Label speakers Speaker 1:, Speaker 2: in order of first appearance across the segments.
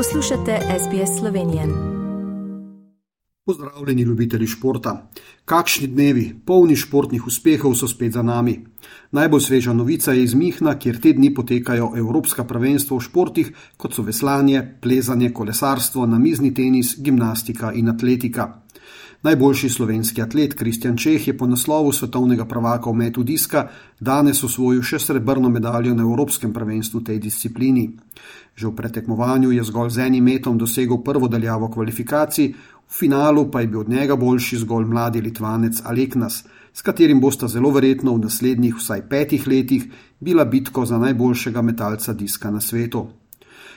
Speaker 1: Poslušate SBS Slovenijo.
Speaker 2: Pozdravljeni, ljubitelji športa. Kakšni dnevi, polni športnih uspehov, so spet za nami. Najbolj sveža novica je iz Mihna, kjer te dni potekajo Evropska prvenstva v športih, kot so veslanje, plezanje, kolesarstvo, namizni tenis, gimnastika in atletika. Najboljši slovenski atlet Kristjan Čeh je po naslovu svetovnega prvaka v metu diska danes osvojil še srebrno medaljo na Evropskem prvenstvu v tej disciplini. Že v pretekmovanju je zgolj z enim metom dosegel prvo daljavo kvalifikacij, v finalu pa je bil od njega boljši zgolj mladi Litvanec Aleknas, s katerim bosta zelo verjetno v naslednjih vsaj petih letih bila bitko za najboljšega metalca diska na svetu.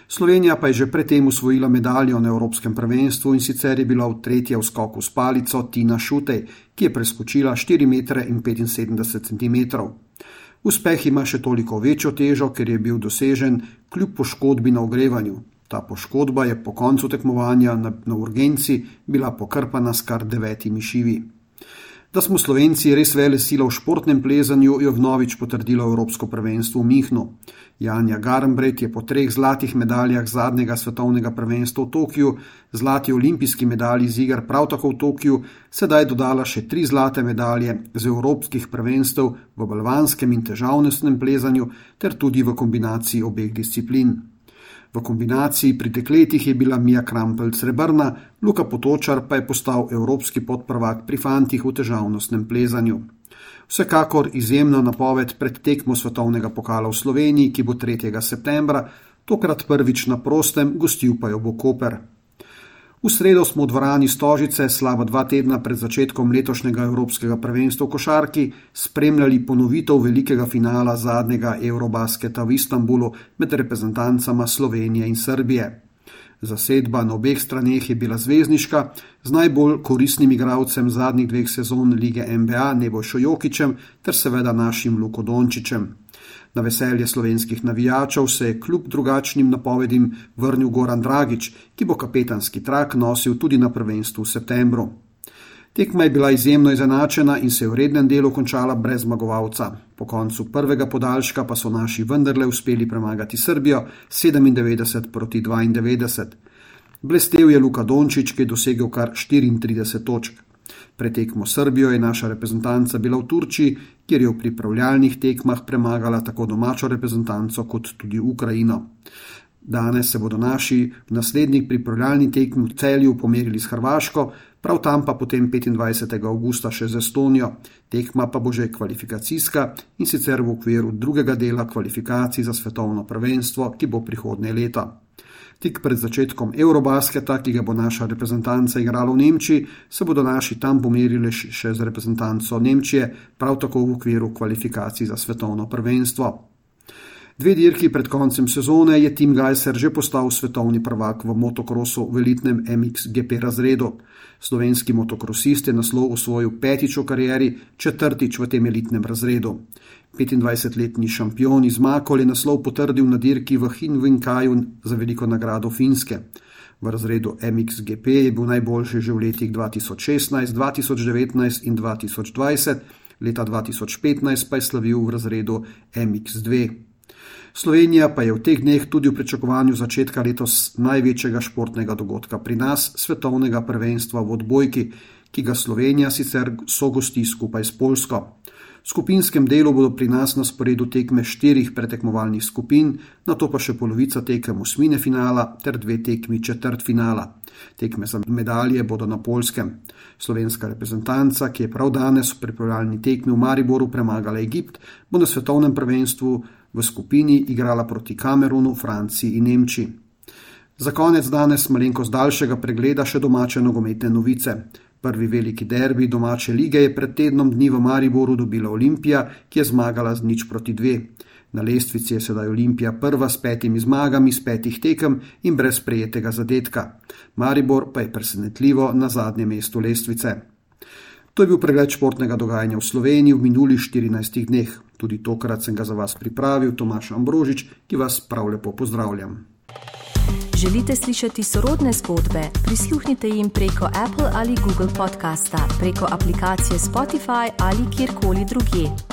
Speaker 2: Slovenija pa je že predtem usvojila medaljo na Evropskem prvenstvu in sicer je bila v tretjem skoku s palico Tina Šutej, ki je preskočila 4,75 cm. Uspeh ima še toliko večjo težo, ker je bil dosežen kljub poškodbi na ogrevanju. Ta poškodba je po koncu tekmovanja na, na urgenci bila pokrpana s kar devetimi šivi. Da smo Slovenci res vele sila v športnem plezanju, je vnovič potrdilo Evropsko prvenstvo v Mihnu. Janja Garmbret je po treh zlatih medaljah zadnjega svetovnega prvenstva v Tokiu, zlati olimpijski medalji z iger prav tako v Tokiu, sedaj dodala še tri zlate medalje z evropskih prvenstev v balvanskem in težavnostnem plezanju ter tudi v kombinaciji obeh disciplin. V kombinaciji pri dekletih je bila Mija Krampelj srebrna, Luka Potočar pa je postal evropski podprvak pri fantih v težavnostnem plezanju. Vsekakor izjemna napoved pred tekmo svetovnega pokala v Sloveniji, ki bo 3. septembra, tokrat prvič na prostem, gostil pa jo bo Koper. V sredo smo v dvorani Stožice, slaba dva tedna pred začetkom letošnjega Evropskega prvenstva v košarki, spremljali ponovitev velikega finala zadnjega Eurobasketa v Istanbulu med reprezentancama Slovenije in Srbije. Zasedba na obeh straneh je bila zvezdniška, z najbolj koristnim igralcem zadnjih dveh sezon lige NBA Nebojšo Jokičem ter seveda našim Luko Dončičem. Na veselje slovenskih navijačev se je kljub drugačnim napovedim vrnil Goran Dragič, ki bo kapetanski trak nosil tudi na prvenstvu v septembru. Tekma je bila izjemno izenačena in se je v rednem delu končala brez zmagovalca. Po koncu prvega podaljška pa so naši vendarle uspeli premagati Srbijo 97 proti 92. Blestev je Luka Dončić, ki je dosegel kar 34 točk. Pretekmo Srbijo je naša reprezentanca bila v Turčiji, kjer je v pripravljalnih tekmah premagala tako domačo reprezentanco kot tudi Ukrajino. Danes se bodo naši v naslednjih pripravljalnih tekmih v celju pomerili s Hrvaško, prav tam pa potem 25. augusta še z Estonijo. Tekma pa bo že kvalifikacijska in sicer v okviru drugega dela kvalifikacij za svetovno prvenstvo, ki bo prihodnje leta. Tik pred začetkom Eurobasketa, ki ga bo naša reprezentanca igrala v Nemčiji, se bodo naši tam pomerili še z reprezentanco Nemčije, prav tako v okviru kvalifikacij za svetovno prvenstvo. Dve dirki pred koncem sezone je Tim Geiser že postal svetovni prvak v motokrosu v elitnem MXGP razredu. Slovenski motokrosist je naslov osvojil petič v karieri, četrtič v tem elitnem razredu. 25-letni šampion iz Makol je naslov potrdil na dirki v Hinvinkaju za veliko nagrado Finske. V razredu MXGP je bil najboljši že v letih 2016, 2019 in 2020, leta 2015 pa je slavil v razredu MX2. Slovenija pa je v teh dneh tudi v pričakovanju začetka letos največjega športnega dogodka pri nas, svetovnega prvenstva v odbojki, ki ga Slovenija sicer sogosti skupaj s Polsko. V skupinskem delu bodo pri nas na sporedu tekme štirih pretekmovalnih skupin, na to pa še polovica tekem osmine finala ter dve tekmi četrt finala. Tekme za medalje bodo na polskem. Slovenska reprezentanca, ki je prav danes v pripravljalni tekmi v Mariboru premagala Egipt, bo na svetovnem prvenstvu v skupini igrala proti Kamerunu, Franciji in Nemčiji. Za konec danes malenkost daljšega pregleda še domače nogometne novice. Prvi veliki derbi domače lige je pred tednom dni v Mariboru dobila Olimpija, ki je zmagala z nič proti dve. Na lestvici je sedaj Olimpija prva s petimi zmagami z petih tekem in brez prejetega zadetka. Maribor pa je presenetljivo na zadnjem mestu lestvice. To je bil pregled športnega dogajanja v Sloveniji v minulih 14 dneh. Tudi tokrat sem ga za vas pripravil, Tomaš Ambrožič, ki vas prav lepo pozdravljam.
Speaker 1: Želite slišati sorodne zgodbe? Prisluhnite jim preko Apple ali Google podcasta, preko aplikacije Spotify ali kjerkoli drugje.